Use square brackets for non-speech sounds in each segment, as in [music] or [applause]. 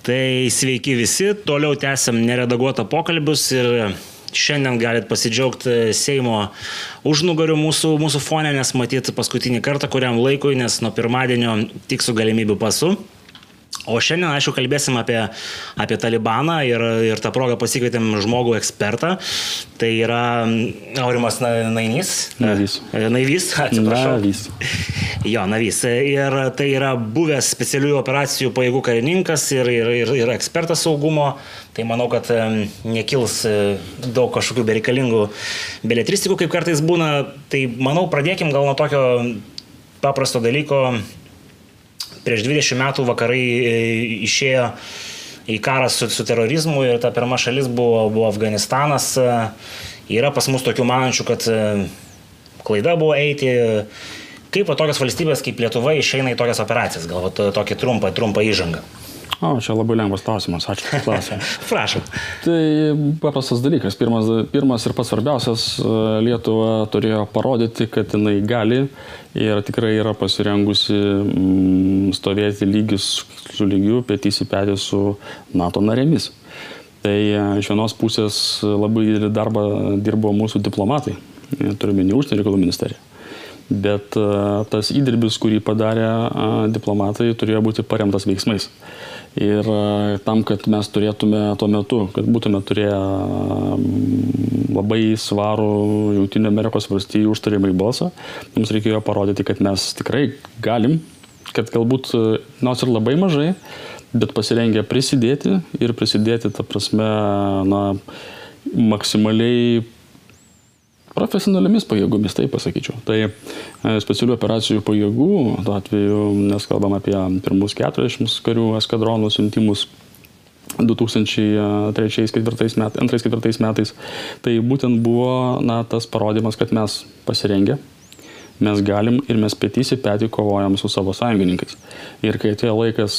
Tai sveiki visi, toliau tęsiam neredaguotą pokalbius ir šiandien galit pasidžiaugti Seimo užnugarių mūsų, mūsų fone, nes matyti paskutinį kartą kuriam laikui, nes nuo pirmadienio tik su galimybių pasu. O šiandien, aišku, kalbėsim apie, apie Talibaną ir, ir tą progą pasikvietėm žmogų ekspertą. Tai yra Aurimas Nainys. Navys. Naivys, atsiprašau. Navys. Jo, Navys. Ir tai yra buvęs specialiųjų operacijų pajėgų karininkas ir, ir, ir, ir ekspertas saugumo. Tai manau, kad nekils daug kažkokių bereikalingų beletristikų, kaip kartais būna. Tai manau, pradėkim gal nuo tokio paprasto dalyko prieš 20 metų vakarai išėjo į karą su, su terorizmu ir ta pirma šalis buvo, buvo Afganistanas. Yra pas mus tokių manančių, kad klaida buvo eiti. Kaip va tokios valstybės kaip Lietuva išeina į tokias operacijas? Galbūt tokį trumpą, trumpą įžangą. O, čia labai lengvas klausimas, ačiū už klausimą. [laughs] Prašom. Tai paprastas dalykas. Pirmas, pirmas ir pats svarbiausias, Lietuva turėjo parodyti, kad jinai gali ir tikrai yra pasirengusi mm, stovėti lygis su lygiu, petys į petį su NATO narėmis. Tai iš vienos pusės labai didelį darbą dirbo mūsų diplomatai, turime ne užsienio reikalų ministeriją. Bet tas įdirbis, kurį padarė diplomatai, turėjo būti paremtas veiksmais. Ir tam, kad mes turėtume tuo metu, kad būtume turėję labai svarų Junktinio Amerikos valstybių užtarimai balsą, mums reikėjo parodyti, kad mes tikrai galim, kad galbūt nors ir labai mažai, bet pasirengę prisidėti ir prisidėti, ta prasme, na, maksimaliai profesionaliomis pajėgomis, taip pasakyčiau. Tai specialių operacijų pajėgų, tuo atveju mes kalbam apie pirmus 40 karių eskadronų siuntimus 2003-2004 metais, metais. Tai būtent buvo na, tas parodimas, kad mes pasirengę, mes galim ir mes petys į petį kovojam su savo sąjungininkais. Ir kai atėjo laikas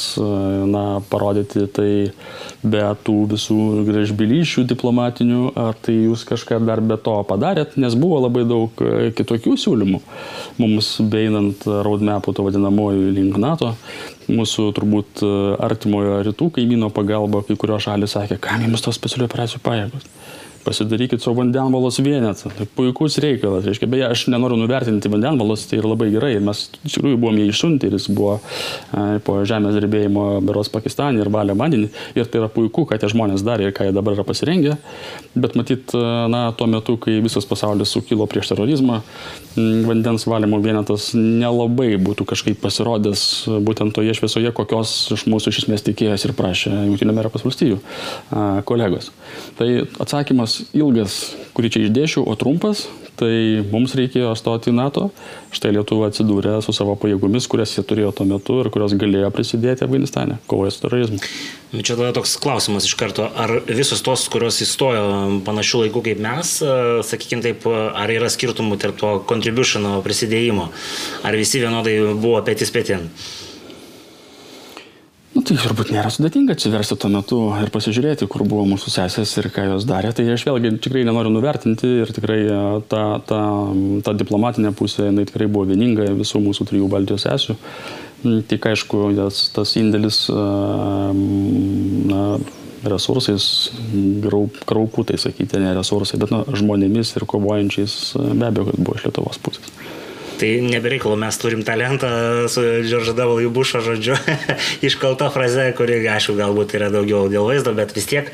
na, parodyti tai be tų visų gražbylyšių diplomatinių, ar tai jūs kažką dar be to padarėt, nes buvo labai daug kitokių siūlymų. Mums beinant roadmapų to vadinamojo link NATO, mūsų turbūt artimojo rytų kaimyno pagalba, kai kurios šalis sakė, kam jums tos specialių operacijų pajėgos pasidarykit savo vandenvalos vienetą. Tai puikus reikalas. Reiškia, beje, aš nenoriu nuvertinti vandenvalos, tai yra labai gerai. Mes iš tikrųjų buvom jį išsunti ir jis buvo e, po žemės drebėjimo beros Pakistane ir valė vandenį. Ir tai yra puiku, ką tie žmonės darė ir ką jie dabar yra pasirengę. Bet matyt, na, tuo metu, kai visas pasaulis sukilo prieš terorizmą, vandens valymo vienetas nelabai būtų kažkaip pasirodęs būtent toje šviesoje, kokios iš mūsų iš esmės tikėjęs ir prašė Junktinio Amerikos valstijų kolegos. Tai atsakymas ilgas, kurį čia išdėšiu, o trumpas, tai mums reikėjo stoti į NATO. Štai Lietuva atsidūrė su savo pajėgomis, kurias jie turėjo tuo metu ir kurios galėjo prisidėti Afganistane, kovoje su terorizmu. Čia tada toks klausimas iš karto, ar visos tos, kurios įstojo panašių laikų kaip mes, sakykime taip, ar yra skirtumų tarp to contributiono prisidėjimo, ar visi vienodai buvo pėtis pėtin? Nu, tai turbūt nėra sudėtinga atsiversti tuo metu ir pasižiūrėti, kur buvo mūsų sesės ir ką jos darė. Tai aš vėlgi tikrai nenoriu nuvertinti ir tikrai ta, ta, ta diplomatinė pusė, jinai tikrai buvo vieninga visų mūsų trijų Baltijos sesių. Tik aišku, tas, tas indėlis na, resursais, kraupų, tai sakyti, ne resursai, bet na, žmonėmis ir kovojančiais be abejo, kad buvo iš Lietuvos pusės. Tai nebereikalo, mes turim talentą su George W. Busho žodžiu, [laughs] iškalta fraze, kuri, aišku, galbūt yra daugiau dėl vaizdo, bet vis tiek.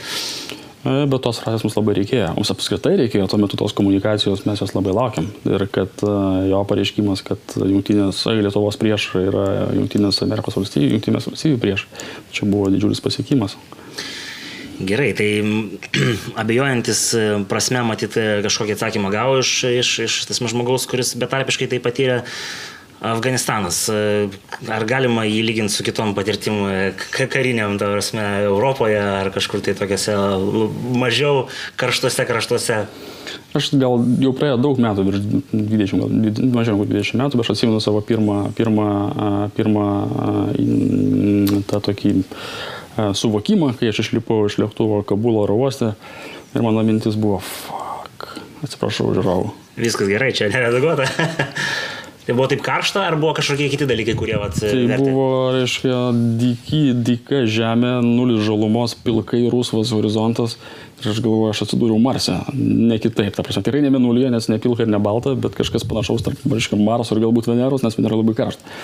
Bet tos frazės mums labai reikėjo. Mums apskritai reikėjo, tuo metu tos komunikacijos mes jos labai laukiam. Ir kad jo pareiškimas, kad jungtinės Lietuvos prieš yra jungtinės Amerikos valstybių, jungtinės valstybių prieš, čia buvo didžiulis pasiekimas. Gerai, tai [clears throat] abejojantis prasme matyti kažkokį atsakymą gavo iš, iš, iš tas žmogaus, kuris betarpiškai tai patyrė. Afganistanas, ar galima jį lyginti su kitom patirtim kariniam, ta prasme, Europoje ar kažkur tai tokiuose mažiau karštuose kraštuose? Aš gal jau praėjo daug metų, virš 20, gal mažiau negu 20 metų, bet aš atsimenu savo pirmą, pirmą, pirmą tą tokį suvokimą, kai aš išlipau iš lėktuvo Kabulo oro uoste ir mano mintis buvo, fuck, atsiprašau, žiūrovų. Viskas gerai, čia neredaguota. [laughs] Tai buvo taip karšta, ar buvo kažkokie kiti dalykai, kurie vat, Tai vertė? buvo, reiškia, dyky, dyka žemė, nulis žalumos, pilkai rusvas horizontas. Ir aš galvoju, aš atsidūriau Marse. Ne kitaip, ta prasme, tikrai ne Mėnulyje, nes ne pilka ir ne balta, bet kažkas panašaus tarp, reiškia, Marso ir galbūt Veneros, nes Venera labai karšta.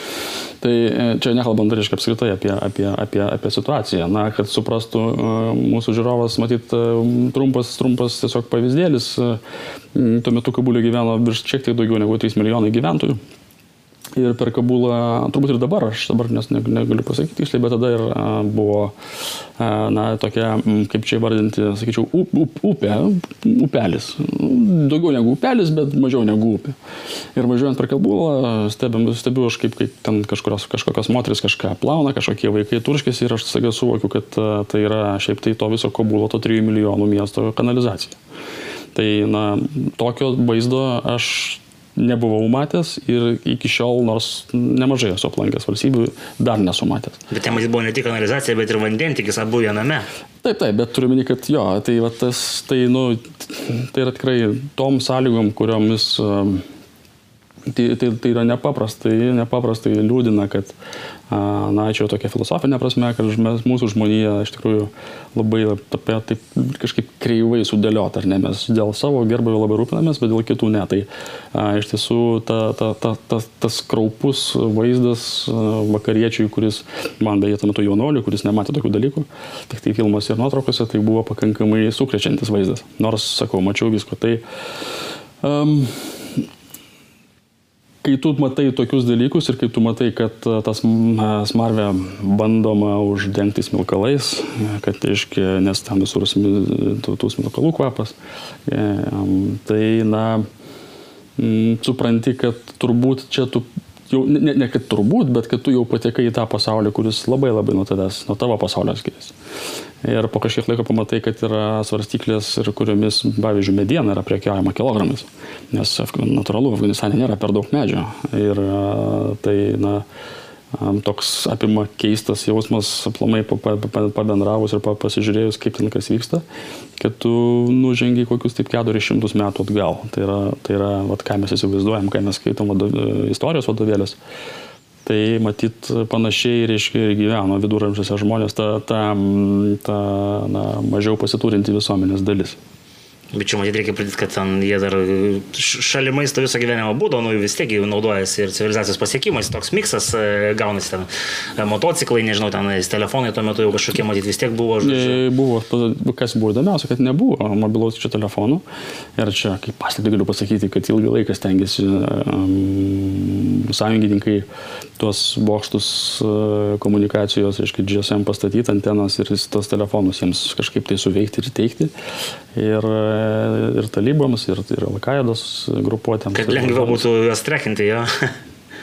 Tai e, čia nekalbant, reiškia, apskritai apie, apie, apie, apie situaciją. Na, kad suprastų e, mūsų žiūrovas, matyt, e, trumpas, trumpas tiesiog pavyzdėlis. Tuo metu Kabulė gyveno virš šiek tiek daugiau negu 3 milijonai gyventojų. Ir per Kabulą, turbūt ir dabar, aš dabar nes ne- negaliu pasakyti tiksliai, bet tada ir buvo, na, tokia, kaip čia įvardinti, sakyčiau, up, up, upė, upelis. Daugiau negu upelis, bet mažiau negu upė. Ir važiuojant per Kabulą, stebim, stebiu aš, kaip, kaip ten kažkurios, kažkokios moteris kažką plauna, kažkokie vaikai turškėsi ir aš staiga suvokiu, kad tai yra šiaip tai to viso Kabulo, to 3 milijonų miesto kanalizacija. Tai, na, tokio vaizdo aš nebuvau matęs ir iki šiol, nors nemažai esu aplankęs valstybių, dar nesu matęs. Bet ten matyt buvo ne tik kanalizacija, bet ir vandentikis abu viename. Taip, taip, bet turiu minį, kad jo, tai, va, tas, tai, nu, tai yra tikrai tom sąlygom, kuriomis um, tai, tai, tai yra nepaprastai, nepaprastai liūdina, kad, na, čia jau tokia filosofinė prasme, kad mes, mūsų žmonija iš tikrųjų labai apie, taip kažkaip kreivai sudėliota, ar ne, mes dėl savo gerbėjo labai rūpinamės, bet dėl kitų ne. Tai a, iš tiesų ta, ta, ta, ta, tas kraupus vaizdas vakariečiui, kuris, man beje, tuo metu jaunoliu, kuris nematė tokių dalykų, tik tai filmuose ir nuotraukose, tai buvo pakankamai sukrečiantis vaizdas. Nors, sakau, mačiau visko. Tai, um, kai tu matai tokius dalykus ir kai tu matai, kad a, tas a, smarvė bandoma uždengti smilkalais, e, kad, aiškiai, nes ten visur tų, tų smilkalų kvapas, e, tai, na, supranti, kad turbūt čia tu jau, ne, ne kad turbūt, bet kad tu jau patekai į tą pasaulį, kuris labai labai nuo tavęs, nuo tavo pasaulio skiriasi. Ir po kažkiek laiko pamatai, kad yra svarstyklės, ir kuriomis, pavyzdžiui, mediena yra prekiaujama kilogramais. Nes natūralu, Afganistane nėra per daug medžio. Ir tai, na, toks apima keistas jausmas, aplamai pa- pa- pa- pabendravus ir pa- pasižiūrėjus, kaip ten kas vyksta, kad tu nužengi kokius taip 400 metų atgal. Tai yra, tai yra vat, ką mes įsivaizduojam, kai mes skaitom vado, istorijos vadovėlės. Tai matyt panašiai, reiškia, ir gyveno viduramžiuose žmonės, ta, ta, ta na, mažiau pasiturinti visuomenės dalis. Bet čia matyt reikia pridėti, kad ten jie dar š- šalimais to viso gyvenimo būdo, nu vis tiek jau naudojasi ir civilizacijos pasiekimais, toks miksas e, gaunasi ten e, motociklai, nežinau, ten e, telefonai tuo metu jau kažkokie matyt vis tiek buvo. Žodžiu. E, Buvo, kas buvo įdomiausia, kad nebuvo mobilaus čia telefonų. Ir čia, kaip paslėpti, galiu pasakyti, kad ilgą laiką stengiasi um, sąjungininkai tuos bokštus uh, komunikacijos, reiškia, GSM pastatyti antenas ir tos telefonus jiems kažkaip tai suveikti ir teikti. Ir, e, ir taliboms, ir, ir Alkaidos grupuotėms. Kad lengviau būtų juos trekinti, jo.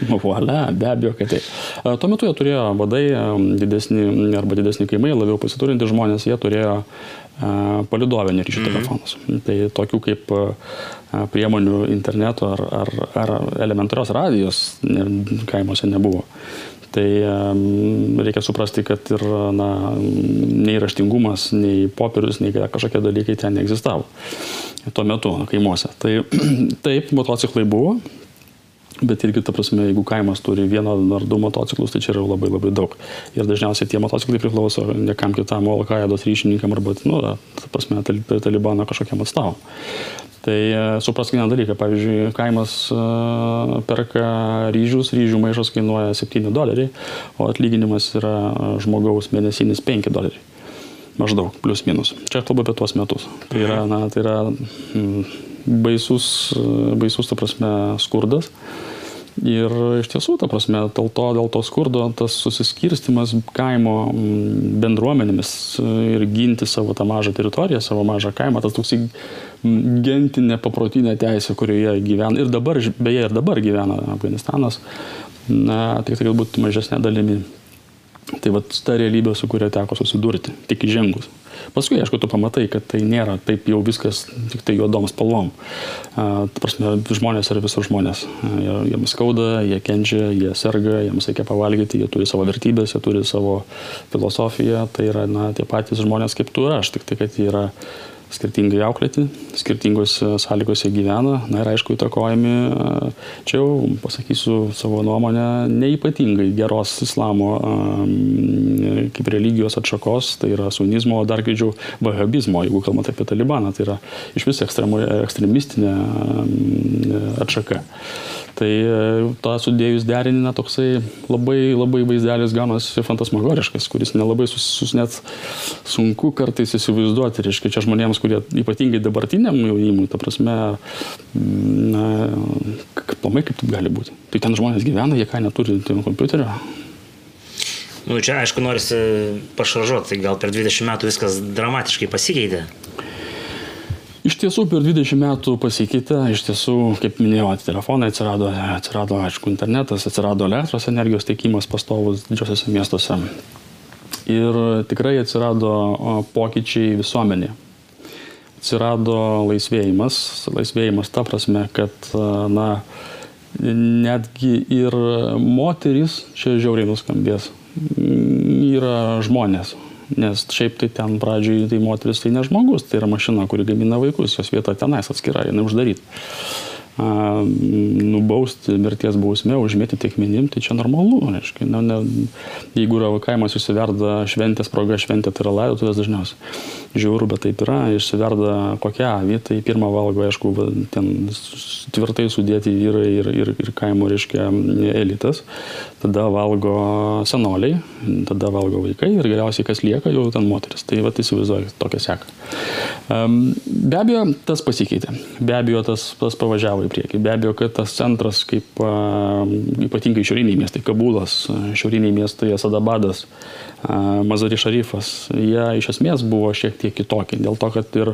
Voilà, be abejo, kad tai. E, Tuo metu jie turėjo vadai e, didesni arba didesni kaimai, labiau pasiturinti žmonės, jie turėjo e, palidovinį ryšio mm -hmm. telefonus. Tai tokių kaip e, priemonių interneto ar, ar, ar elementarios radijos kaimuose nebuvo. Tai reikia suprasti, kad ir na, nei raštingumas, nei popierius, nei kažkokie dalykai ten neegzistavo tuo metu kaimuose. Tai [clears throat] taip, motociklai buvo, Bet irgi, ta prasme, jeigu kaimas turi vieną ar du motociklus, tai čia yra labai labai daug. Ir dažniausiai tie motociklai priklauso ne kam kitam, o Al-Qaidos ryšininkam arba, nu, ta prasme, tal- talibano kažkokiam atstavom. Tai e, suprask vieną dalyką, pavyzdžiui, kaimas e, perka ryžius, ryžių maišas kainuoja 7 doleriai, o atlyginimas yra e, žmogaus mėnesinis 5 doleriai. Maždaug, plus minus. Čia kalbu apie tuos metus. Tai yra, na, tai yra mm, baisus, baisus, ta prasme, skurdas. Ir iš tiesų, ta prasme, dėl to, dėl to skurdo tas susiskirstimas kaimo mm, bendruomenėmis e, ir ginti savo tą mažą teritoriją, savo mažą kaimą, tas toksai mm, gentinė paprotinė teisė, kurioje gyvena ir dabar, beje, ir dabar gyvena Afganistanas, na, tik tai galbūt mažesnė dalimi. Tai va ta realybė, su kuria teko susidurti, tik įžengus. Paskui, aišku, tu pamatai, kad tai nėra taip jau viskas tik tai juodom spalvom. Ta prasme, žmonės yra visur žmonės. Jie- Jiems skauda, jie kenčia, jie serga, jiems reikia pavalgyti, jie turi savo vertybės, jie turi savo filosofiją. Tai yra, na, tie patys žmonės kaip tu ir aš, tik tai, kad jie yra skirtingai auklėti, skirtingose sąlygose gyvena, na ir aišku įtakojami, čia jau pasakysiu savo nuomonę, neipatingai geros islamo kaip religijos atšakos, tai yra sunizmo, o dar greičiau vahabizmo, jeigu kalbant apie talibaną, tai yra iš vis ekstremistinė atšaka. Tai tą sudėjus derinina toksai labai, labai vaizdelis gaunasi fantasmagoriškas, kuris nelabai sus, sus net sunku kartais įsivaizduoti. Reiškia, čia žmonėms, kurie ypatingai dabartiniam jaunimui, ta prasme, na, pamai kaip taip gali būti. Tai ten žmonės gyvena, jie ką neturi kompiuterio. Nu, čia aišku, norisi pašaržuoti, tai gal per 20 metų viskas dramatiškai pasikeitė. Iš tiesų per 20 metų pasikeitė, iš tiesų, kaip minėjau, telefonai atsirado, atsirado, aišku, internetas, atsirado elektros energijos teikimas pastovus didžiosiuose miestuose. Ir tikrai atsirado pokyčiai visuomenė. Atsirado laisvėjimas, laisvėjimas ta prasme, kad, na, netgi ir moteris, čia žiauriai nuskambės, yra žmonės, Nes šiaip tai ten pradžioj tai moteris tai ne žmogus, tai yra mašina, kuri gamina vaikus, jos vieta tenais atskira, jinai uždaryta nubausti mirties bausmė, užmėtyti akmenim, tai čia normalu. Reiškia, ne, ne, jeigu yra kaimas išsiverda šventės proga, šventė tai yra laidotuvės dažniausiai. Žiauru, bet taip yra, išsiverda kokią avį, tai pirmą valgo, aišku, ten tvirtai sudėti vyrai ir, ir, ir kaimo, reiškia, elitas, tada valgo senoliai, tada valgo vaikai ir galiausiai kas lieka, jau ten moteris. Tai va, įsivaizduoju, tokia seka. Be abejo, tas pasikeitė. Be abejo, tas, tas pavažiavo į priekį. Be abejo, kad tas centras, kaip ypatingai šiauriniai miestai, Kabulas, šiauriniai miestai, Asadabadas, Mazari Šarifas, jie iš esmės buvo šiek tiek kitokie. Dėl to, kad ir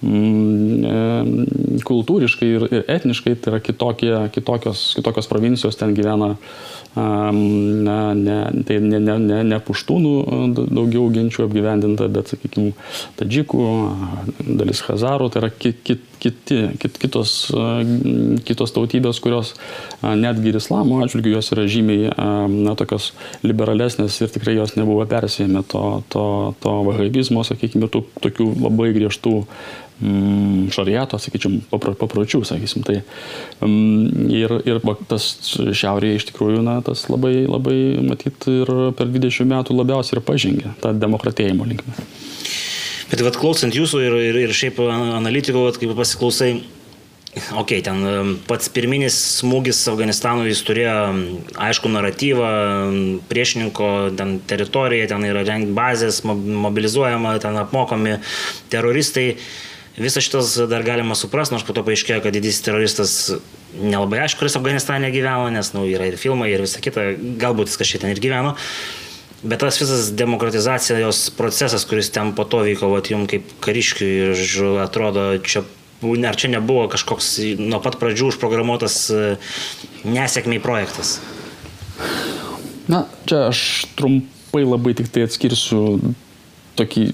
mm, kultūriškai ir, ir etniškai tai yra kitokie, kitokios, kitokios provincijos, ten gyvena na, ne, tai ne, ne, ne, ne puštūnų daugiau genčių apgyvendinta, bet, sakykime, tadžikų, dalis hazarų, tai yra ki, ki, kiti, kit, kitos, kitos tautybės, kurios netgi ir islamo atžvilgių jos yra žymiai na, tokios liberalesnės ir tikrai jos nebuvo persijęme to, to, to vahabizmo, sakykime, tų tokių labai griežtų mm, šariato, sakyčiau, papročių, sakysim. Tai, mm, ir, ir tas šiaurėje iš tikrųjų, na, tas labai, labai, matyt, ir per 20 metų labiausiai ir pažengė tą demokratėjimo linkmę. Bet, vad, klausant jūsų ir, ir, ir šiaip analitikų, vat, kaip pasiklausai, Ok, ten pats pirminis smūgis Afganistanui jis turėjo aišku naratyvą, priešininko ten teritorija, ten yra bazės, mobilizuojama, ten apmokomi teroristai. Visas šitas dar galima suprasti, nors po to paaiškėjo, kad didysis teroristas nelabai aišku, kuris Afganistane gyveno, nes nu, yra ir filmai ir visa kita, galbūt jis kažkaip ten ir gyveno. Bet tas visas demokratizacijos procesas, kuris ten po to vyko, vat, jums kaip kariškiui, atrodo, čia, ar čia nebuvo kažkoks nuo pat pradžių užprogramuotas e, nesėkmiai projektas? Na, čia aš trumpai labai tik tai atskirsiu tokį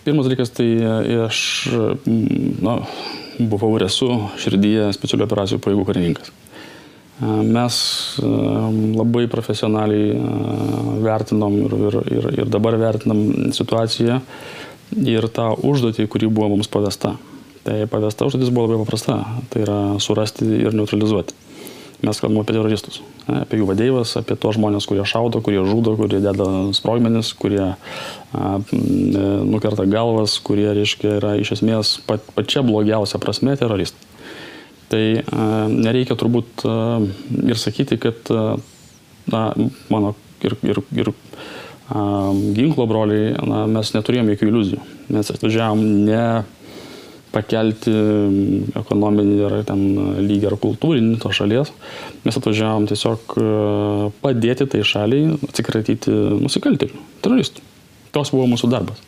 Pirmas dalykas, tai e, aš na, buvau ir esu širdyje specialių operacijų pajėgų karininkas. Mes labai profesionaliai vertinom ir, ir, ir, ir dabar vertinam situaciją ir tą užduotį, kuri buvo mums pavesta. Tai pavesta užduotis buvo labai paprasta. Tai yra surasti ir neutralizuoti. Mes kalbame apie teroristus, apie jų vadėjus, apie tos žmonės, kurie šaudo, kurie žudo, kurie deda sprogmenis, kurie a, nukerta galvas, kurie, reiškia, yra iš esmės pat, pačia blogiausia prasme teroristai. Tai a, nereikia turbūt a, ir sakyti, kad a, na, mano ir, ir, ir ginklo broliai, na, mes neturėjome jokių iliuzijų. Mes atvažiavom ne pakelti ekonominį ar ten lygį ar kultūrinį to šalies. Mes atvažiavom tiesiog e, padėti tai šaliai atsikratyti nusikaltėlių, teroristų. Toks buvo mūsų darbas.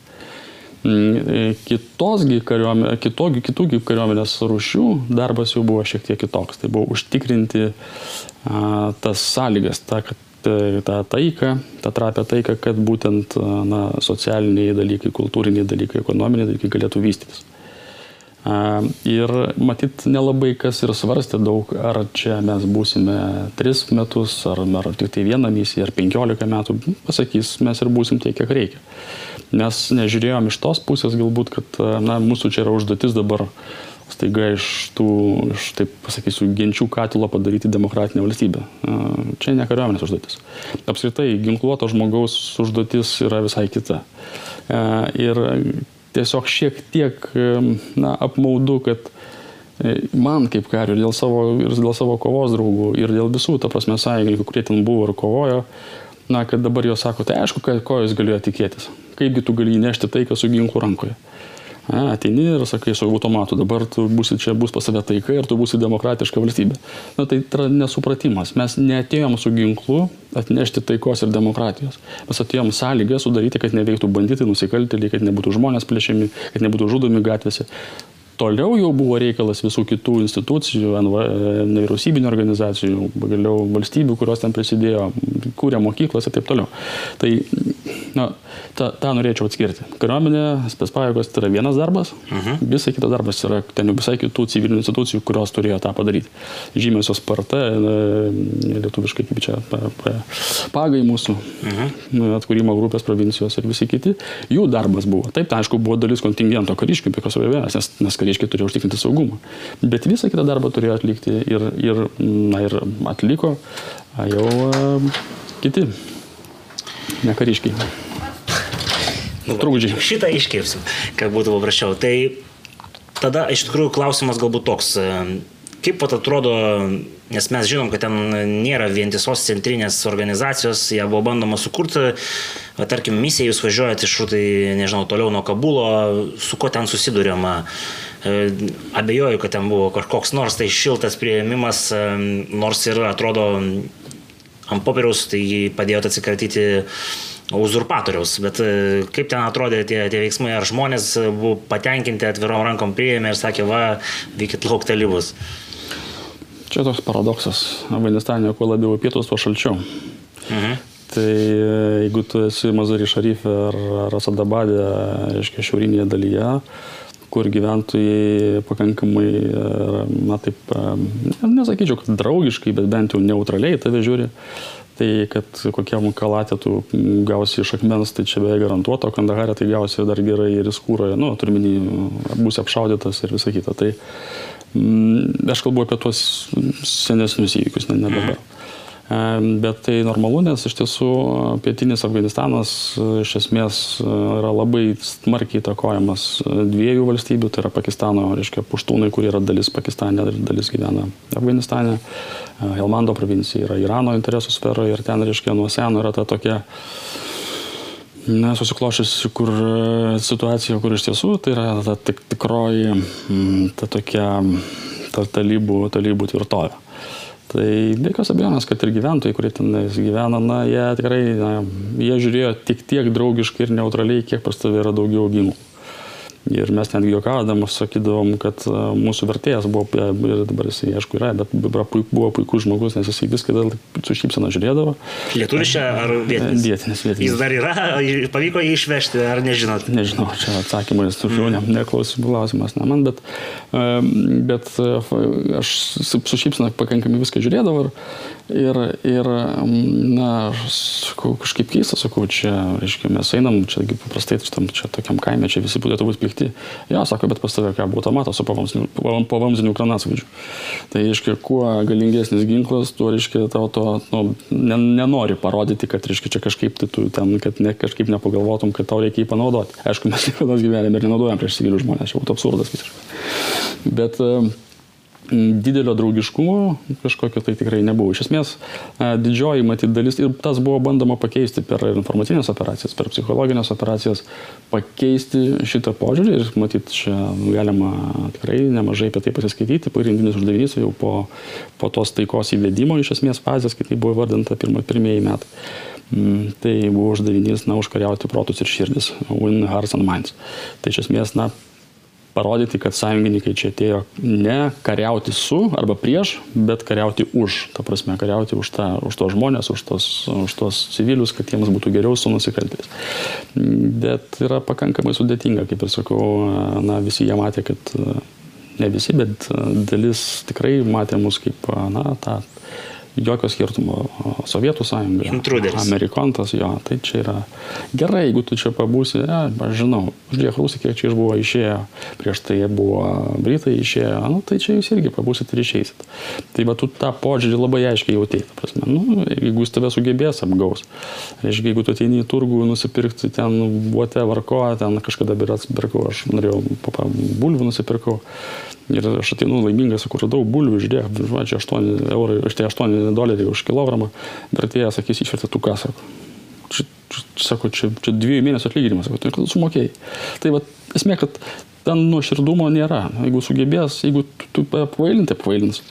Mm, e, kitosgi kariuomenė, kitogi, kitųgi kariuomenės rūšių darbas jau buvo šiek tiek kitoks. Tai buvo užtikrinti a, tas sąlygas, ta, kad tą taiką, tą trapę taiką, kad būtent na, socialiniai dalykai, kultūriniai dalykai, ekonominiai dalykai galėtų vystytis. Ir matyt, nelabai kas ir svarstė daug, ar čia mes būsime 3 metus, ar, ar tik tai vieną misiją, ar 15 metų, pasakys, mes ir būsim tiek, kiek reikia. Mes nežiūrėjom iš tos pusės galbūt, kad na, mūsų čia yra užduotis dabar staiga iš tų, iš taip pasakysiu, genčių katilo padaryti demokratinę valstybę. Čia ne kariuomenės užduotis. Apskritai, ginkluoto žmogaus užduotis yra visai kita. Ir tiesiog šiek tiek na, apmaudu, kad e, man kaip kariu dėl savo, ir dėl savo kovos draugų, ir dėl visų, ta prasme, sąjungininkų, kurie ten buvo ir kovojo, na, kad dabar jos sako, tai aišku, ko jūs galėjo tikėtis. Kaipgi tu gali įnešti taiką su ginklu rankoje. A, ateini ir sakai su automatu, dabar tu būsi čia, bus pas save taika ir tu būsi demokratiška valstybė. Na tai yra nesupratimas. Mes neatėjom su ginklu atnešti taikos ir demokratijos. Mes atėjom sąlygą sudaryti, kad neveiktų banditai, nusikaltėliai, kad nebūtų žmonės plėšiami, kad nebūtų žudomi gatvėse. Toliau jau buvo reikalas visų kitų institucijų, nevyriausybinio organizacijų, pagaliau valstybių, kurios ten prisidėjo, kūrė mokyklas ir taip toliau. Tai na, tą, tą norėčiau atskirti. Kariuomenė, spėspajėgos tai yra vienas darbas, mhm. visai kitas darbas yra ten visai kitų civilinių institucijų, kurios turėjo tą padaryti. Žymiosios PRT, lietuviškai kaip čia, pagai mūsų, mhm. atkūrimo grupės provincijos ir visi kiti, jų darbas buvo. Taip, tai aišku, buvo dalis kontingento kariškių, be jokios abejonės, nes, nes kariškiai turėjo užtikrinti saugumą. Bet visą kitą darbą turėjo atlikti ir, ir, na, ir atliko jau kiti, ne kariškiai. Nu, Trūkdžiai. Šitą iškirpsim, kad būtų paprasčiau. Tai tada iš tikrųjų klausimas galbūt toks. Kaip pat atrodo, nes mes žinom, kad ten nėra vientisos centrinės organizacijos, ją buvo bandoma sukurti, va, tarkim, misija jūs važiuojate iš tai, nežinau, toliau nuo Kabulo, su kuo ten susidurėma. E, abejoju, kad ten buvo kažkoks nors tai šiltas prieimimas, e, nors ir atrodo ant popieriaus, tai padėjo atsikratyti uzurpatoriaus. Bet e, kaip ten atrodė tie, tie veiksmai, ar žmonės buvo patenkinti atvirom rankom prieėmė ir sakė, va, vykit lauk talybus. Čia toks paradoksas. Afganistane, kuo labiau pietus, tuo šalčiau. Mhm. Tai jeigu tu esi Mazari Šarife ar, ar Asadabadė, reiškia, šiaurinėje dalyje, kur gyventojai pakankamai, na taip, nesakyčiau, kad draugiškai, bet bent jau neutraliai tave žiūri. Tai kad kokiam kalatė tu gausi iš akmens, tai čia beveik garantuota, o Kandaharė tai gausi dar gerai ir įskūroje, nu, turminį, būsi apšaudytas ir visa kita. Tai mm, aš kalbu apie tuos senesnius įvykius, ne, ne dabar. Mhm. Bet tai normalu, nes iš tiesų pietinis Afganistanas iš esmės yra labai smarkiai įtakojamas dviejų valstybių, tai yra Pakistano, reiškia, puštūnai, kurie yra dalis Pakistane ir dalis gyvena Afganistane. Helmando provincija yra Irano interesų sferoje ir ten, reiškia, nuo seno yra ta tokia Na, susiklošiusi kur situacija, kur iš tiesų tai yra ta tik, tikroji, ta tokia, ta talybų, talybų tvirtovė. Tai be jokios abejonės, kad ir gyventojai, kurie ten gyvena, na, jie tikrai, na, jie žiūrėjo tik tiek draugiškai ir neutraliai, kiek pas tavai yra daugiau ginklų. Ir mes netgi juokaudamas sakydavom, kad e, mūsų vertėjas buvo, ir dabar jisai, aišku, yra, bet buvo puikus žmogus, nes jisai viską su šypsena žiūrėdavo. Lietuvis čia ar vietinis? Vietinis, vietinis. Jis dar yra, pavyko jį išvežti, ar nežinot? Nežinau, čia atsakymas, tužau, mm. ne, neklausiu klausimas, ne man, bet, bet e, aš su šypsena pakankamai viską žiūrėdavau ir Ir, ir na, sakau, kažkaip keista, sakau, čia, reiškia, mes einam, čia paprastai, tam, čia tokiam kaime, čia visi turėtų būti pikti. Jo, sako, bet pas tave ką buvo automatas su pavamziniu granatsvaidžiu. Tai, reiškia, kuo galingesnis ginklas, tuo, reiškia, tavo to, nu, nenori parodyti, kad, reiškia, čia kažkaip, tai tu ten, kad ne, kažkaip nepagalvotum, kad tau reikia jį panaudoti. Aišku, mes [laughs] niekada gyvenime ir nenaudojam prieš civilius žmonės, čia būtų absurdas visiškai. Bet uh, didelio draugiškumo kažkokio tai tikrai nebuvo. Iš esmės, didžioji matyt dalis ir tas buvo bandoma pakeisti per informacinės operacijas, per psichologinės operacijas, pakeisti šitą požiūrį ir matyt, čia galima tikrai nemažai apie tai pasiskaityti. Pagrindinis uždavinys jau po, po tos taikos įvedimo iš esmės fazės, kai tai buvo vardinta pirma, pirmieji metai. Mm, tai buvo uždavinys, na, užkariauti protus ir širdis, win hearts and minds. Tai iš esmės, na, parodyti, kad sąjungininkai čia atėjo ne kariauti su arba prieš, bet kariauti už. Ta prasme, kariauti už, tą, už tos žmonės, už tos, už tos civilius, kad jiems būtų geriau su nusikaltėliais. Bet yra pakankamai sudėtinga, kaip ir sakau, na, visi jie matė, kad ne visi, bet dalis tikrai matė mus kaip, na, tą jokio skirtumo. Sovietų sąjunga. Intruderis. Amerikontas, jo, tai čia yra gerai, jeigu tu čia pabūsi, ja, aš žinau, žiūrėk, rusai kiek čia išbuvo išėjo, prieš tai buvo britai išėjo, nu, tai čia jūs irgi pabūsit ir išeisit. Tai va tu tą požiūrį labai aiškiai jautėjai, prasme, nu, jeigu jis tave sugebės apgaus. Reiškia, jeigu tu ateini į turgų nusipirkti ten buote varko, ten kažkada birats pirkau, aš norėjau bulvių nusipirkau. Ir aš ateinu laimingas, kur radau bulvių, žiūrėk, va, čia 8 eurai, aš tai 8 doleriai už kilogramą, bet atėjęs sakys, išvertė tu ką, sako. Čia, čia, sako, čia, čia dviejų mėnesių atlyginimas, sako, tai kad sumokėjai. Tai va, esmė, kad ten nuoširdumo nėra. Jeigu sugebės, jeigu tu, tu apvailinti, apvailins.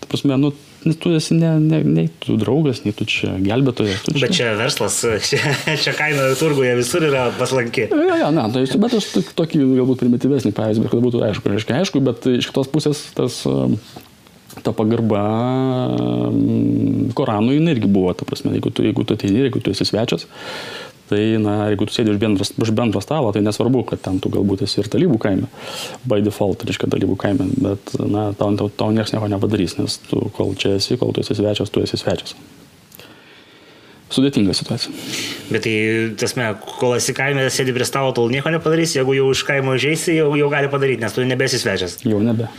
Tai prasme, nu, tu esi ne, ne, nei tu draugas, nei tu čia gelbėtojas. Tu čia... Bet čia verslas, [laughs] čia, čia kaina turguje visur yra paslanki. Ja, ja, ne, tai, bet aš tokį galbūt primityvesnį pavyzdį, bet kad būtų aišku, reiškia, aišku, bet iš kitos pusės tas ta pagarba Koranui irgi buvo, ta prasme, jeigu tu, jeigu tu ateini, jeigu tu esi svečias, tai, na, jeigu tu sėdi už bendro, už bendro stalo, tai nesvarbu, kad ten tu galbūt esi ir talybų kaime, by default, reiškia talybų kaime, bet, na, tau, tau, tau niekas nieko nepadarys, nes tu, kol čia esi, kol tu esi svečias, tu esi svečias. Sudėtinga situacija. Bet tai, tasme, kol esi kaime, sėdi prie stalo, tol nieko nepadarys, jeigu jau iš kaimo žaisi, jau, jau gali padaryti, nes tu nebesi svečias. Jau nebe.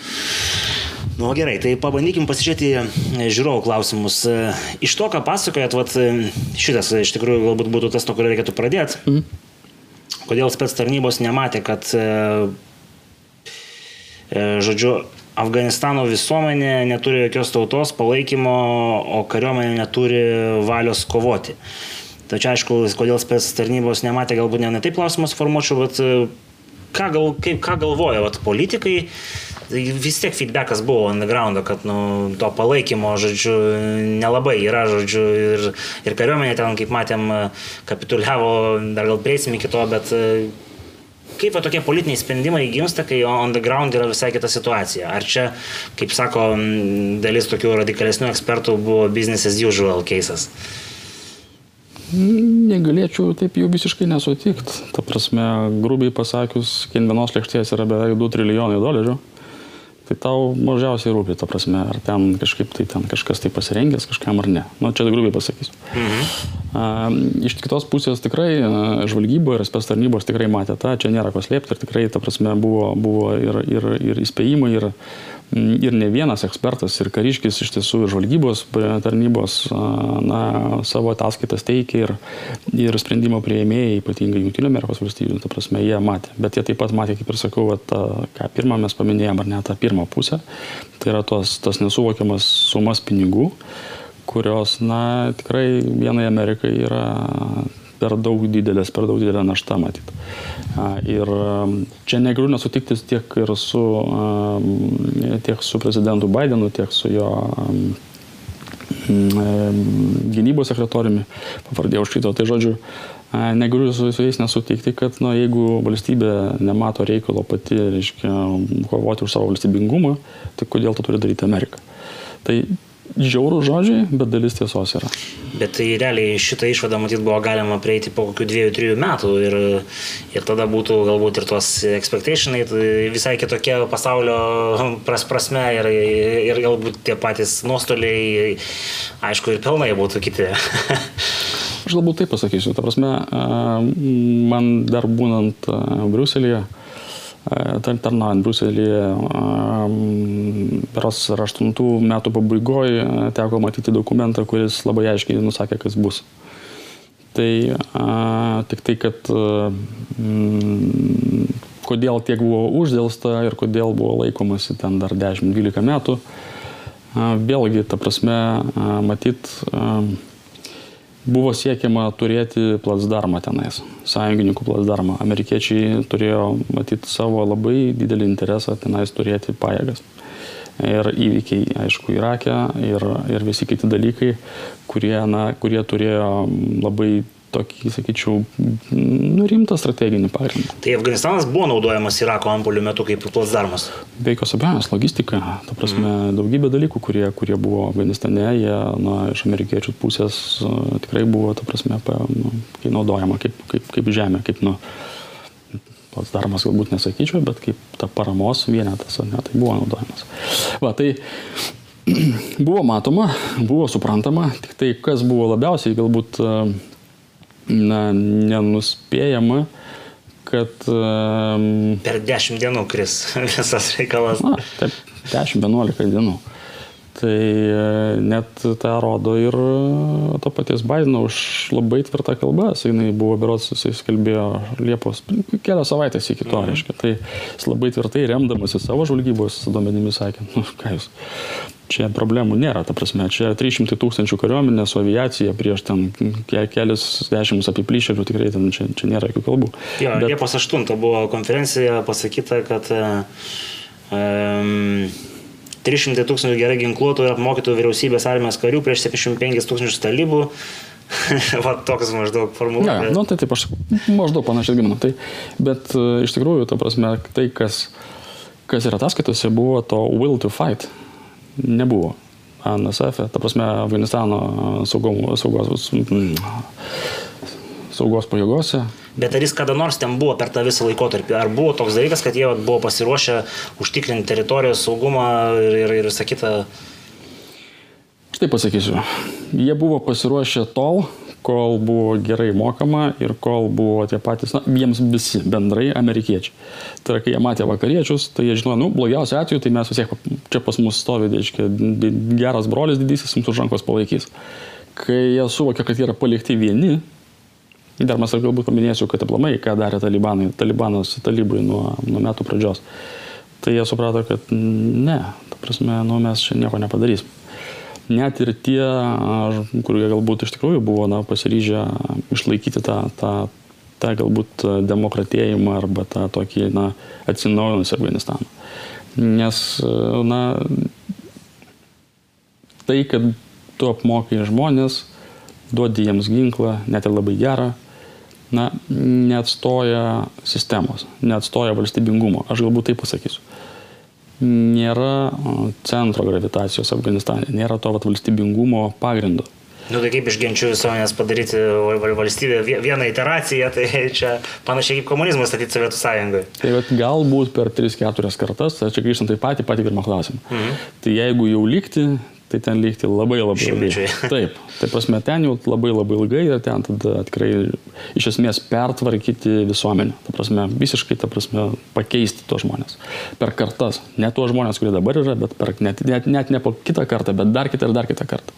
Nu gerai, tai pabandykim pasižiūrėti e, žiūrovų klausimus. E, iš to, ką pasakojat, vat, e, šitas iš tikrųjų galbūt būtų tas, nuo kurio reikėtų pradėti. Mhm. Kodėl spets tarnybos nematė, kad, žodžiu, Afganistano visuomenė neturi jokios tautos palaikymo, o kariuomenė neturi valios kovoti. Tačiau aišku, kodėl spets tarnybos nematė, galbūt ne, ne taip klausimas formuočiau, bet ką, gal, kaip, ką galvoja vat, politikai vis tiek feedbackas buvo underground, kad nu, to palaikymo, žodžiu, nelabai yra, žodžiu, ir, ir kariuomenė ten, kaip matėm, kapituliavo, dar gal prieisim iki to, bet kaip va, tokie politiniai sprendimai gimsta, kai on the ground yra visai kita situacija? Ar čia, kaip sako dalis tokių radikalesnių ekspertų, buvo business as usual keisas? Negalėčiau taip jau visiškai nesutikti. Ta prasme, grubiai pasakius, kiekvienos lėkštės yra beveik 2 trilijonai dolerių tai tau mažiausiai rūpi, ta prasme, ar ten kažkaip tai ten kažkas tai pasirengęs kažkam ar ne. Nu, čia grubiai pasakysiu. Mhm. A, iš kitos pusės tikrai žvalgybo ir spės tarnybos tikrai matė tą, čia nėra ko slėpti ir tikrai, ta prasme, buvo, buvo ir, ir, ir įspėjimai, ir ir ne vienas ekspertas, ir kariškis iš tiesų ir žvalgybos tarnybos na, savo ataskaitas teikia ir, ir sprendimo prieimėjai, ypatingai Junktinio Amerikos valstybių, ta prasme, jie matė. Bet jie taip pat matė, kaip ir sakau, va, ta, ką pirmą mes paminėjom, ar ne tą pirmą pusę, tai yra tos, tas nesuvokiamas sumas pinigų, kurios, na, tikrai vienai Amerikai yra per daug didelės, per daug didelė našta matyti. Ir čia negaliu nesutikti tiek ir su, tiek su prezidentu Bidenu, tiek su jo gynybos sekretoriumi, pavardė užkrito. Tai žodžiu, negaliu su jais nesutikti, kad na, jeigu valstybė nemato reikalo pati, reiškia, kovoti už savo valstybingumą, tai kodėl to turi daryti Amerika. Tai žiaurų žodžiai, bet dalis tiesos yra. Bet tai realiai šitą išvadą matyt buvo galima prieiti po kokių dviejų, trijų metų ir, ir tada būtų galbūt ir tuos expectationai tai visai kitokie pasaulio [laughs] pras, prasme ir, ir galbūt tie patys nuostoliai, aišku, ir pelnai būtų kiti. [laughs] Aš galbūt taip pasakysiu, ta prasme, man dar būnant Briuselėje, tarnaujant Bruselėje, beros ar 8 metų pabaigoje teko matyti dokumentą, kuris labai aiškiai nusakė, kas bus. Tai a, tik tai, kad a, m, kodėl tiek buvo uždėlsta ir kodėl buvo laikomasi ten dar 10-12 metų, a, vėlgi, ta prasme, a, matyt, a, buvo siekiama turėti plasdarmą tenais, sąjungininkų plasdarmą. Amerikiečiai turėjo matyti savo labai didelį interesą tenais turėti pajėgas. Ir įvykiai, aišku, Irake ir, ir visi kiti dalykai, kurie, na, kurie turėjo labai tokį, sakyčiau, nu, rimtą strateginį pagrindą. Tai Afganistanas buvo naudojamas Irako ampolių metu kaip plasdarmas? Be jokios abejonės, logistika, ta prasme, mm. daugybė dalykų, kurie, kurie buvo Afganistane, jie na, iš amerikiečių pusės uh, tikrai buvo, ta prasme, pa, nu, kai naudojama kaip, kaip, kaip žemė, kaip, nu, pats darmas galbūt nesakyčiau, bet kaip ta paramos vienetas, ne, tai buvo naudojamas. Va, tai [clears throat] buvo matoma, buvo suprantama, tik tai kas buvo labiausiai galbūt na, nenuspėjama, kad... Um, per 10 dienų kris [laughs] visas reikalas. Na, taip, 10-11 dienų. Tai e, net tą rodo ir e, to paties Bideno už labai tvirtą kalbą. Jis buvo berots, jis kalbėjo Liepos kelias savaitės iki to, mhm. reiškia. Tai jis labai tvirtai remdamasi savo žvalgybos duomenimis sakė, nu ką jūs, čia problemų nėra, ta prasme, čia 300 tūkstančių kariuomenė su aviacija prieš ten kelias dešimtus apiplyšėlių, tikrai ten čia, čia nėra jokių kalbų. Jo, Bet... Liepos 8 buvo konferencija pasakyta, kad um, 300 tūkstančių gerai ginkluotų ir apmokytų vyriausybės armijos karių prieš 75 tūkstančius talybų. [laughs] Va toks maždaug formuluotė. Ja, nu, tai taip aš maždaug panašiai giminu. Tai, bet uh, iš tikrųjų, ta prasme, tai, kas, kas yra ataskaitose, buvo to will to fight. Nebuvo. NSF, ta prasme, Afganistano saugos, saugos, saugos pajėgose Bet ar jis kada nors ten buvo per tą visą laikotarpį? Ar buvo toks dalykas, kad jie buvo pasiruošę užtikrinti teritorijos saugumą ir, ir, ir visą kitą? Štai pasakysiu. Jie buvo pasiruošę tol, kol buvo gerai mokama ir kol buvo tie patys, na, jiems visi bendrai amerikiečiai. Tai kai jie matė vakariečius, tai jie žinojo, nu, blogiausiu atveju, tai mes vis tiek čia pas mus stovi, reiškia, geras brolis didysis, mums už rankos palaikys. Kai jie suvokė, kad jie yra palikti vieni, Dar mes galbūt paminėsiu, kad aplamai, ką darė talibanai, talibanas talibai nuo, nuo metų pradžios. Tai jie suprato, kad ne, ta prasme, nu, mes čia nieko nepadarysim. Net ir tie, kurie galbūt iš tikrųjų buvo na, pasiryžę išlaikyti tą, tą, tą galbūt demokratėjimą arba tą tokį na, atsinaujinusi Afganistaną. Nes na, tai, kad tu apmokai žmonės, duodi jiems ginklą, net ir labai gerą, na, neatstoja sistemos, neatstoja valstybingumo. Aš galbūt taip pasakysiu. Nėra centro gravitacijos Afganistane, nėra to vat, valstybingumo pagrindo. Nu tai kaip iš genčių visuomenės padaryti valstybę vieną iteraciją, tai [laughs] čia panašiai kaip komunizmas statyti Sovietų sąjungoje. Tai vat, galbūt per 3-4 kartas, čia grįžtant taip pat į patį pirmą klausimą. Mhm. Tai jeigu jau likti, tai ten likti labai labai Šimtmečiai. ilgai. [laughs] Taip, tai prasme, ten jau labai labai ilgai ir ten tada tikrai iš esmės pertvarkyti visuomenę. Ta prasme, visiškai, ta prasme, pakeisti tos žmonės. Per kartas. Ne tuos žmonės, kurie dabar yra, bet per, net, net, net ne po kitą kartą, bet dar kitą ir dar kitą kartą.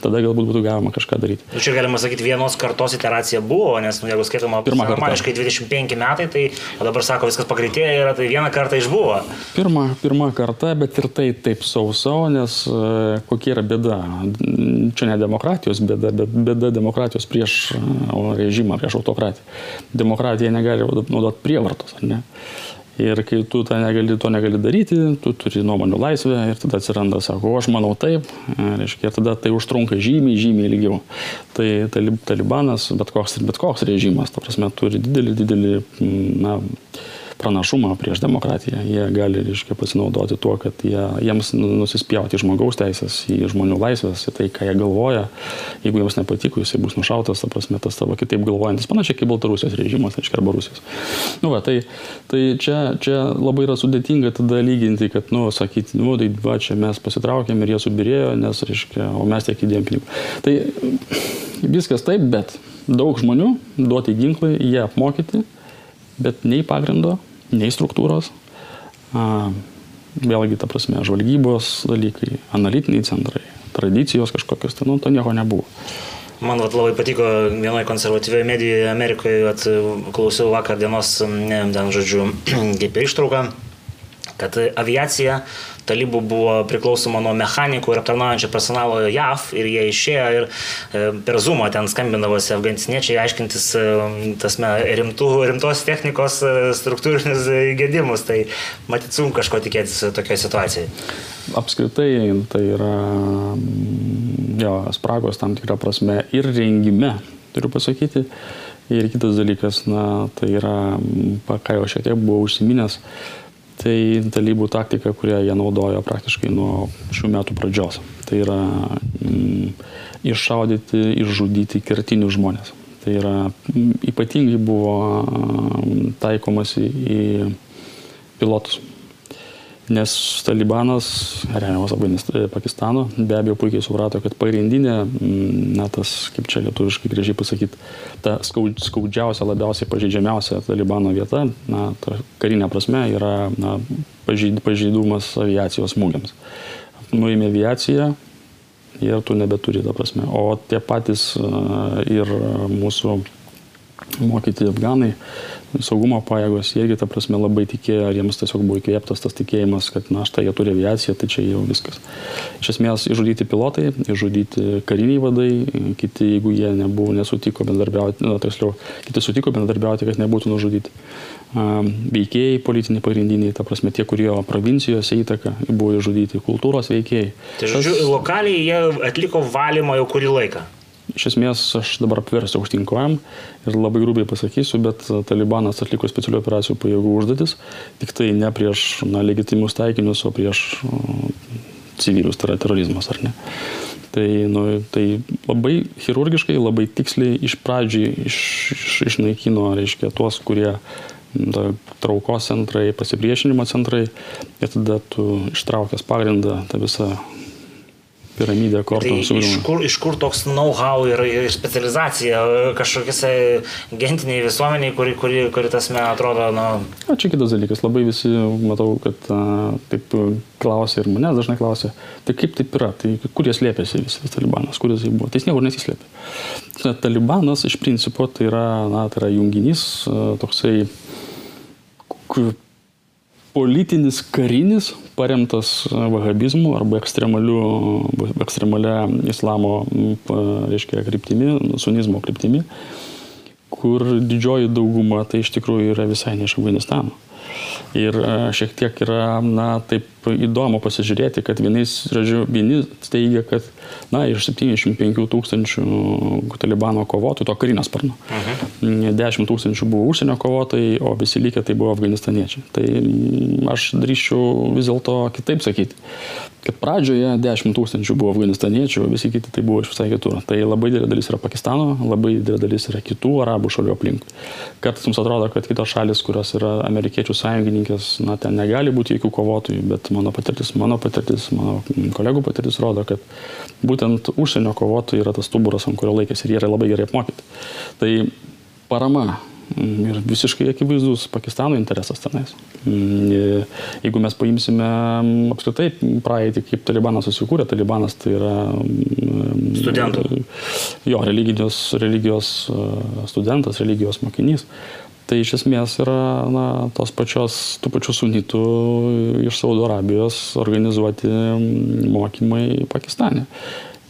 Tada galbūt būtų galima kažką daryti. Nu, čia galima sakyti, vienos kartos iteracija buvo, nes nu, jeigu skaitoma pirmą kartą. Maniškai 25 metai, tai dabar sako, viskas pagreitėjo yra, tai vieną kartą išbuvo. Pirma, pirma karta, bet ir tai taip sausau, nes kokia yra bėda. Čia ne demokratijos bėda, bet bėda demokratijos prieš režimą, prieš autokratiją. Demokratija negali naudoti prievartos, ar ne? Ir kai tu negali, to negali daryti, tu turi nuomonių laisvę ir tada atsiranda, sako, o aš manau taip, reiškia, ir tada tai užtrunka žymiai, žymiai ilgiau. Tai talibanas, bet koks, bet koks režimas, ta prasme, turi didelį, didelį, na, pranašumą prieš demokratiją. Jie gali, reiškia, pasinaudoti tuo, kad jie, jiems nusispjauti į žmogaus teisės, į žmonių laisvės, į tai, ką jie galvoja. Jeigu jiems nepatiko, jisai bus nušautas, ta prasme, tas tavo kitaip galvojantis, panašiai kaip Baltarusijos režimas, reiškia, arba Rusijos. Nu, va, tai, tai čia, čia labai yra sudėtinga tada lyginti, kad, nu, sakyti, nu, tai va, čia mes pasitraukėm ir jie subirėjo, nes, reiškia, o mes tiek įdėjom pinigų. Tai viskas taip, bet daug žmonių duoti ginklai, jie apmokyti, bet nei pagrindo, nei struktūros. A, vėlgi, ta prasme, žvalgybos dalykai, analitiniai centrai, tradicijos kažkokios, tai nu, to nieko nebuvo. Man vat, labai patiko vienoje konservatyvioje medijoje Amerikoje, klausiau vakar dienos, ne, ten žodžiu, [clears throat] kaip ištrauką, kad aviacija talibų buvo priklausoma nuo mechanikų ir aptarnaujančio personalo JAV ir jie išėjo ir e, per Zoomą ten skambindavosi afganistaniečiai aiškintis e, tasme, rimtų, rimtos technikos e, struktūrinius gedimus. Tai matyt, sunku kažko tikėtis tokioje situacijoje. Apskritai tai yra jo, spragos tam tikrą prasme ir rengime turiu pasakyti. Ir kitas dalykas, na, tai yra, ką jau šiek tiek buvau užsiminęs, tai talybų taktika, kurią jie naudojo praktiškai nuo šių metų pradžios. Tai yra mm, iššaudyti, išžudyti kertinius žmonės. Tai yra ypatingai buvo mm, taikomasi į pilotus nes talibanas, remiamas Pakistano, be abejo puikiai suprato, kad pagrindinė, mm, na tas, kaip čia lietuviškai gražiai pasakyti, ta skaudžiausia, labiausiai pažeidžiamiausia talibano vieta, na, ta karinė prasme, yra na, pažeidumas aviacijos smūgiams. Nuėmė aviaciją ir tu nebeturi tą prasme. O tie patys ir mūsų mokyti afganai, saugumo pajėgos, jie irgi, ta prasme, labai tikėjo, ar jiems tiesiog buvo įkvėptas tas tikėjimas, kad, na, štai jie turi aviaciją, tai čia jau viskas. Iš esmės, išžudyti pilotai, išžudyti kariniai vadai, kiti, jeigu jie nebuvo, nesutiko bendarbiauti, na, tiksliau, kiti sutiko bendarbiauti, kad nebūtų nužudyti. Veikėjai politiniai pagrindiniai, ta prasme, tie, kurie provincijose įtaka, buvo išžudyti, kultūros veikėjai. Tai žodžiu, lokaliai jie atliko valymą jau kurį laiką. Iš esmės aš dabar apversiu aukštinkojam ir labai grubiai pasakysiu, bet Talibanas atliko specialių operacijų pajėgų užduotis, tik tai ne prieš na, legitimius taikinius, o prieš o, civilius, tai yra terorizmas ar ne. Tai, nu, tai labai chirurgiškai, labai tiksliai iš pradžių iš, iš, išnaikino, reiškia, tuos, kurie da, traukos centrai, pasipriešinimo centrai ir tada tu ištraukęs pagrindą tą visą piramidę kortom tai. Iš kur, iš kur toks know-how ir, ir specializacija kažkokiose gentiniai visuomeniai, kuri, kuri, kuri tas me atrodo, na... O čia kitas dalykas, labai visi, matau, kad a, taip klausia ir manęs dažnai klausia, tai kaip taip yra, tai kur jie slėpėsi visas talibanas, kur jis buvo, tai jis niekur nesislėpė. Talibanas iš principo tai yra, na, tai yra junginys toksai politinis karinis paremtas vahabizmu arba ekstremalia islamo, reiškia, kryptimi, sunizmo kryptimi, kur didžioji dauguma tai iš tikrųjų yra visai ne iš Afganistano. Ir šiek tiek yra, na, taip įdomu pasižiūrėti, kad vienais, žodžiu, vieni teigia, kad, na, iš 75 tūkstančių talibano kovotojų, to karinio sparno, mhm. 10 tūkstančių buvo užsienio kovotojai, o visi likę tai buvo afganistaniečiai. Tai aš drįščiau vis dėlto kitaip sakyti, kad pradžioje 10 tūkstančių buvo afganistaniečių, visi kiti tai buvo iš visai kitur. Tai labai didelė dalis yra Pakistano, labai didelė dalis yra kitų arabų šalių aplink. Kartais mums atrodo, kad kitos šalis, kurios yra amerikiečių sąjungininkės, na, ten negali būti jokių kovotojų, bet mano patirtis, mano patirtis, mano kolegų patirtis rodo, kad būtent užsienio kovotojai yra tas stuburas, ant kurio laikėsi ir jie yra labai gerai apmokyti. Tai parama ir visiškai akivaizdus Pakistano interesas tenais. Jeigu mes paimsime apskritai praeitį, kaip Talibanas susikūrė, Talibanas tai yra studentų. Jo, religijos, religijos studentas, religijos mokinys. Tai iš esmės yra na, tos pačios, tų pačių sunitų iš Saudo Arabijos organizuoti mokymai Pakistane.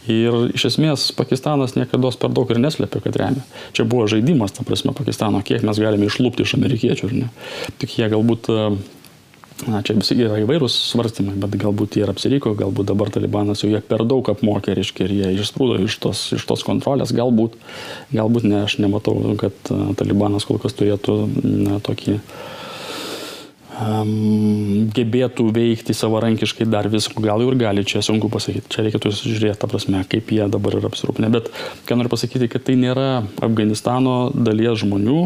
Ir iš esmės Pakistanas niekada per daug ir neslėpė, kad remia. Čia buvo žaidimas, ta prasme, Pakistano, kiek mes galime išlūpti iš amerikiečių, ar ne. Tik jie galbūt Na, čia visi yra įvairūs svarstymai, bet galbūt jie ir apsiriko, galbūt dabar talibanas jau jie per daug apmokė, reiškia, ir jie išsprūdo iš tos, iš tos kontrolės, galbūt, galbūt ne, aš nematau, kad talibanas kol kas turėtų na, tokį uh, um, gebėtų veikti savarankiškai dar visko, gal jau ir gali, čia sunku pasakyti, čia reikėtų žiūrėti, ta prasme, kaip jie dabar yra apsirūpinę. Bet ką noriu pasakyti, kad tai nėra Afganistano dalies žmonių,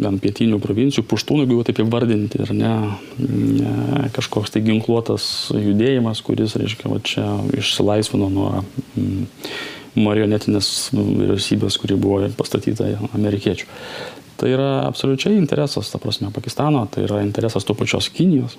gan pietinių provincijų, puštūnų, jeigu taip įvardinti, ir ne, ne kažkoks tai ginkluotas judėjimas, kuris, reiškia, va čia išsilaisvino nuo mm, marionetinės vyriausybės, kuri buvo pastatyta amerikiečių. Tai yra absoliučiai interesas, ta prasme, Pakistano, tai yra interesas tų pačios Kinijos.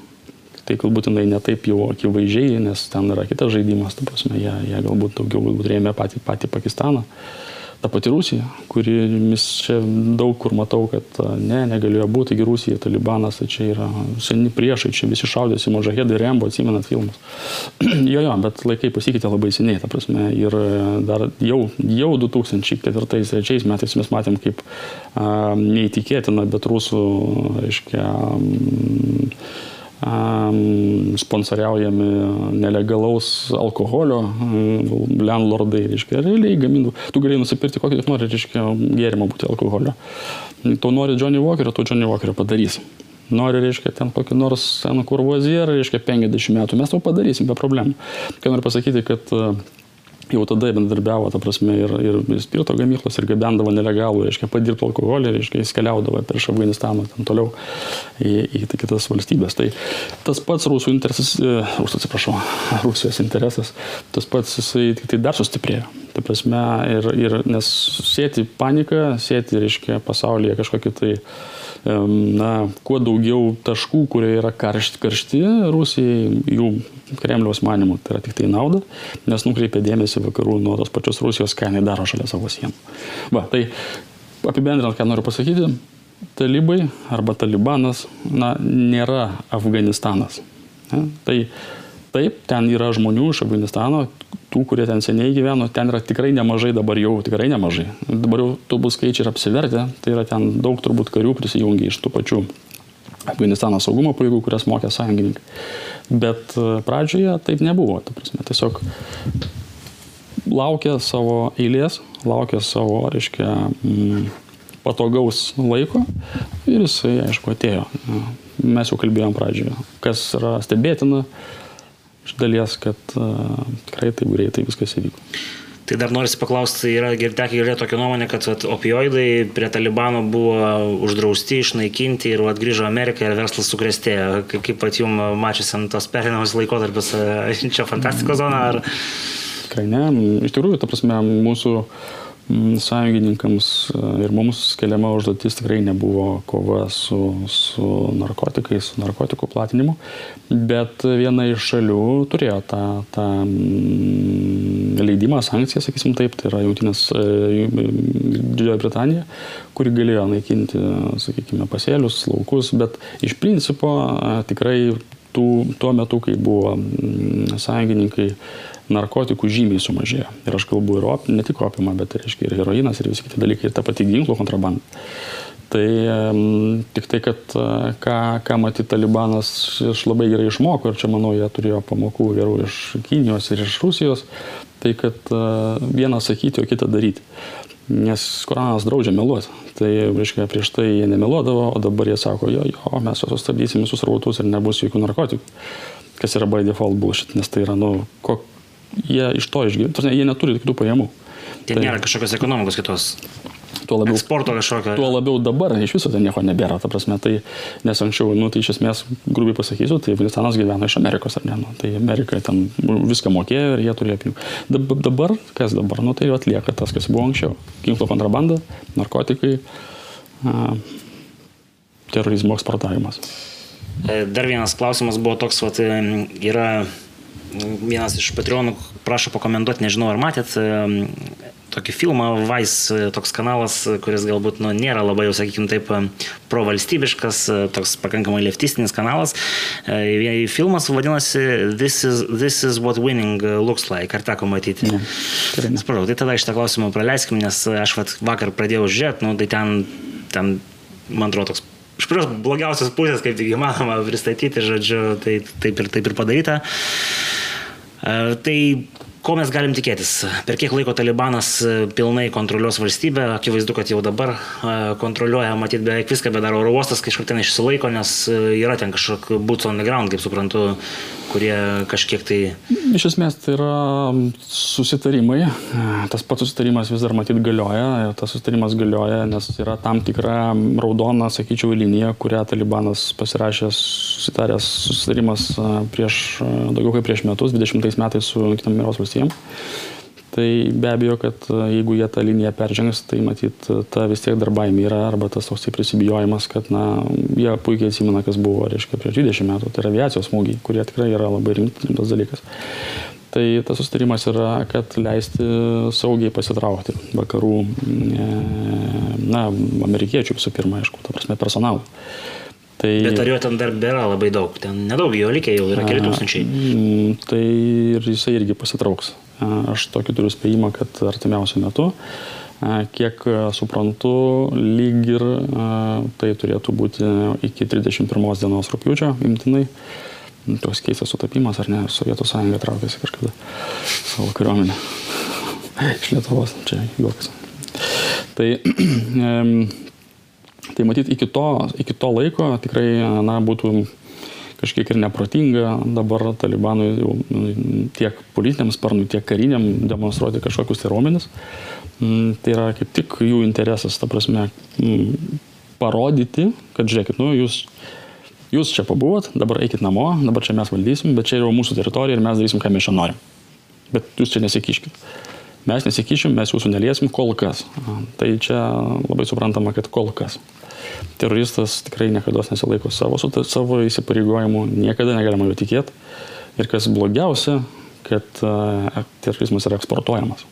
Tai galbūt jinai netaip jau akivaizdžiai, nes ten yra kitas žaidimas, ta prasme, jie, jie galbūt daugiau galbūt rėmė patį, patį Pakistaną. Uh, ta pati Rusija, kuri čia daug kur matau, kad ne, negalėjo būti, taigi Rusija, Talibanas, tai čia yra seni priešai, čia visi šaudėsi Možahedai, Rembo, atsimenat filmus. [clears throat] jo, jo, bet laikai pasikeitė labai seniai, ta prasme, ir dar jau, jau 2004-2003 metais mes matėm, kaip a, neįtikėtina, bet rusų, reiškia, m, sponsoriaujami nelegalaus alkoholio landlordai, reiškia, realiai gamindų. Tu galėjai nusipirkti kokį tik nori, reiškia, gėrimą būti alkoholio. Tu nori Johnny Walkerio, tu Johnny Walkerio padarysi. Nori, reiškia, ten kokį nors seną kurvozierą, reiškia, 50 metų, mes to padarysim be problemų. Ką noriu pasakyti, kad jau tada bendarbiavo, ta prasme, ir, ir spirito gamyklos, ir gabendavo nelegalų, reiškia, padirbti alkoholį, reiškia, jis keliaudavo prieš Afganistaną, ten toliau į, į kitas valstybės. Tai tas pats rusų interesas, e, rusų atsiprašau, [laughs] Rusijos interesas, tas pats jisai tik tai dar sustiprėjo. Tai prasme, ir, ir nes sėti paniką, sėti, reiškia, pasaulyje kažkokį tai na, kuo daugiau taškų, kurie yra karšti, karšti Rusijai, jų Kremliaus manimų tai yra tik tai nauda, nes nukreipia dėmesį vakarų nuo tos pačios Rusijos, ką jinai daro šalia savo sienų. Va, tai apibendrinant, ką noriu pasakyti, talibai arba talibanas na, nėra Afganistanas. Ne? Tai taip, ten yra žmonių iš Afganistano, tų, kurie ten seniai gyveno, ten yra tikrai nemažai, dabar jau tikrai nemažai. Dabar jau turbūt skaičiai yra apsivertę, tai yra ten daug turbūt karių prisijungia iš tų pačių Afganistano saugumo pareigų, kurias mokė sąjungininkai. Bet e, pradžioje taip nebuvo. Prasme, tiesiog laukia savo eilės, laukia savo, reiškia, m, patogaus laiko ir jisai, aišku, atėjo. Mes jau kalbėjom pradžioje, kas yra stebėtina, iš dalies, kad uh, tikrai taip greitai viskas įvyko. Tai dar norisi paklausti, yra tekę girdėti tokią nuomonę, kad vat, opioidai prie Talibano buvo uždrausti, išnaikinti ir atgrįžo Ameriką ir verslas sukrestėjo. Kaip, kaip pat jums mačiusi ant tos perinamas laikotarpis, [laughs] čia fantastikos zona? Ar... Tikrai ne. Iš tikrųjų, ta prasme, mūsų sąjungininkams e, ir mums keliama užduotis tikrai nebuvo kova su, su narkotikais, su narkotikų platinimu, bet viena iš šalių turėjo tą, tą mm, leidimą, sankciją, sakysim taip, tai yra Jungtinės e, Didžioji Britanija, kuri galėjo naikinti, sakykime, pasėlius, laukus, bet iš principo e, tikrai tų, tuo metu, kai buvo mm, sąjungininkai narkotikų žymiai sumažėjo. Ir aš kalbu ir op, ne tik opimą, bet reiškia, ir heroinas, ir visi kiti dalykai, ir ta pati ginklų kontrabanda. Tai um, tik tai, kad ką, ką matyti Talibanas iš labai gerai išmoko, ir čia manau, jie turėjo pamokų gerų iš Kinijos ir iš Rusijos, tai kad uh, vieną sakyti, o kitą daryti. Nes Koranas draudžia meluoti. Tai, reiškia, prieš tai jie nemeluodavo, o dabar jie sako, jo, jo, mes sustabdysim visus rautus ir nebus jokių narkotikų. Kas yra by default bullshit, nes tai yra, nu, kok, jie iš to išgyvena, jie neturi kitų pajamų. Tai nėra kažkokios ekonomikos kitos. Tuo labiau, Eksporto kažkokio. Tuo labiau dabar iš viso ten nieko nebėra, ta prasme, tai nes anksčiau, nu, tai iš esmės, grubiai pasakysiu, tai Afganistanas gyvena iš Amerikos, ar ne, nu, tai Amerika ten viską mokėjo ir jie turėjo pinigų. Dabar, kas dabar, nu, tai atlieka tas, kas buvo anksčiau. Ginklo kontrabanda, narkotikai, a, terorizmo eksportavimas. E, dar vienas klausimas buvo toks, vat, yra vienas iš patronų prašo pakomentuoti, nežinau ar matėt tokį filmą, Vice toks kanalas, kuris galbūt nu, nėra labai, jau sakykime, taip provalstybiškas, toks pakankamai leftistinis kanalas. E, filmas vadinasi This is, This is what winning looks like. Ar teko matyti? Ne. Nesupratau, tai tada šitą klausimą praleiskim, nes aš vat, vakar pradėjau žiūrėti, nu, tai ten, ten, man atrodo, toks iš kurios blogiausios pusės, kaip tik įmanoma pristatyti, žodžiu, tai taip ir, taip ir padaryta. E, tai ko mes galim tikėtis? Per kiek laiko Talibanas e, pilnai kontroliuos valstybę? Akivaizdu, kad jau dabar e, kontroliuoja, matyt, beveik viską, bet dar oro uostas kažkur ten išsilaiko, nes yra ten kažkokių boots on the ground, kaip suprantu, kurie kažkiek tai... Iš esmės tai yra susitarimai. Tas pats susitarimas vis dar matyt galioja. Tas susitarimas galioja, nes yra tam tikra raudona, sakyčiau, linija, kurią Talibanas pasirašė susitaręs susitarimas prieš daugiau kaip prieš metus, 20 metais su Junktinėmis Amerikos valstybėmis. Tai be abejo, kad jeigu jie tą liniją peržengs, tai matyt, ta vis tiek dar baimė yra, arba tas toks prisibijojimas, kad, na, jie puikiai atsimena, kas buvo, reiškia, prieš 20 metų, tai yra aviacijos smūgiai, kurie tikrai yra labai rimtas dalykas. Tai tas sustarimas yra, kad leisti saugiai pasitraukti vakarų, e, na, amerikiečių visų pirma, aišku, ta prasme, personalų. Tai, Bet ar jo ten dar bėra labai daug? Ten nedaug jo likę, jau yra keli tūkstančiai. Mm, tai ir jisai irgi pasitrauks. Aš tokį turiu spėjimą, kad artimiausiu metu Kiek suprantu, lyg ir tai turėtų būti iki 31 dienos rūpiučio imtinai. Toks keistas sutapimas, ar ne, Sovietų sąjunga traukėsi kažkada savo kariuomenę [laughs] iš Lietuvos, čia juokas. Tai, [clears throat] tai matyt, iki to, iki to laiko tikrai na, būtų kažkiek ir neprotinga dabar talibanui jau tiek politiniam sparnui, tiek kariniam demonstruoti kažkokius tai raumenis. Mm, tai yra kaip tik jų interesas, ta prasme, mm, parodyti, kad žiūrėkit, nu, jūs, jūs čia pabuvot, dabar eikit namo, dabar čia mes valdysim, bet čia yra mūsų teritorija ir mes darysim, ką mes čia norim. Bet jūs čia nesikiškit. Mes nesikišim, mes jūsų neliesim kol kas. Tai čia labai suprantama, kad kol kas. Teroristas tikrai niekada nesilaiko savo, savo įsipareigojimų, niekada negalima jo tikėti. Ir kas blogiausia, kad uh, terorizmas yra eksportuojamas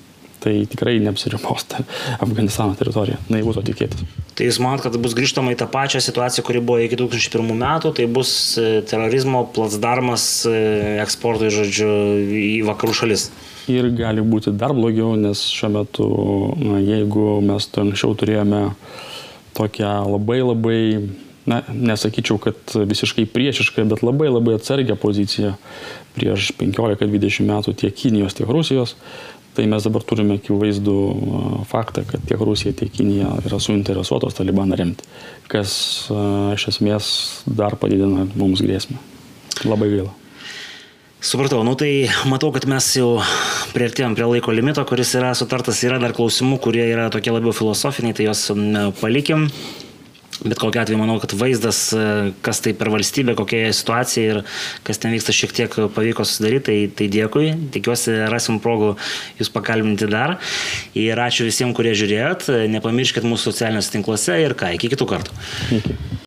tai tikrai neapsiribos ta Afganistano teritorija. Naivu to tikėtis. Tai jūs manot, kad bus grįžtama į tą pačią situaciją, kuri buvo iki 2001 metų, tai bus e, terorizmo platsdarmas e, eksportui, žodžiu, į vakarų šalis? Ir gali būti dar blogiau, nes šiuo metu, na, jeigu mes anksčiau turėjome tokią labai labai na, nesakyčiau, kad visiškai priešišką, bet labai labai atsargią poziciją prieš 15-20 metų tiek Kinijos, tiek Rusijos, Tai mes dabar turime akivaizdų faktą, kad tiek Rusija, tiek Kinija yra suinteresuotos Talibaną remti, kas iš esmės dar padidina mums grėsmę. Labai gaila. Supratau, nu tai matau, kad mes jau prieartėjom prie laiko limito, kuris yra sutartas, yra dar klausimų, kurie yra tokie labiau filosofiniai, tai juos palikim. Bet kokiu atveju manau, kad vaizdas, e, kas tai per valstybė, kokia situacija ir kas ten vyksta, šiek tiek pavyko susidaryti, tai, tai dėkui. Tikiuosi rasim progų jūs pakalbinti dar. Ir ačiū visiems, kurie žiūrėjot. Nepamirškit mūsų socialiniuose tinkluose ir ką, iki kitų kartų. Iki.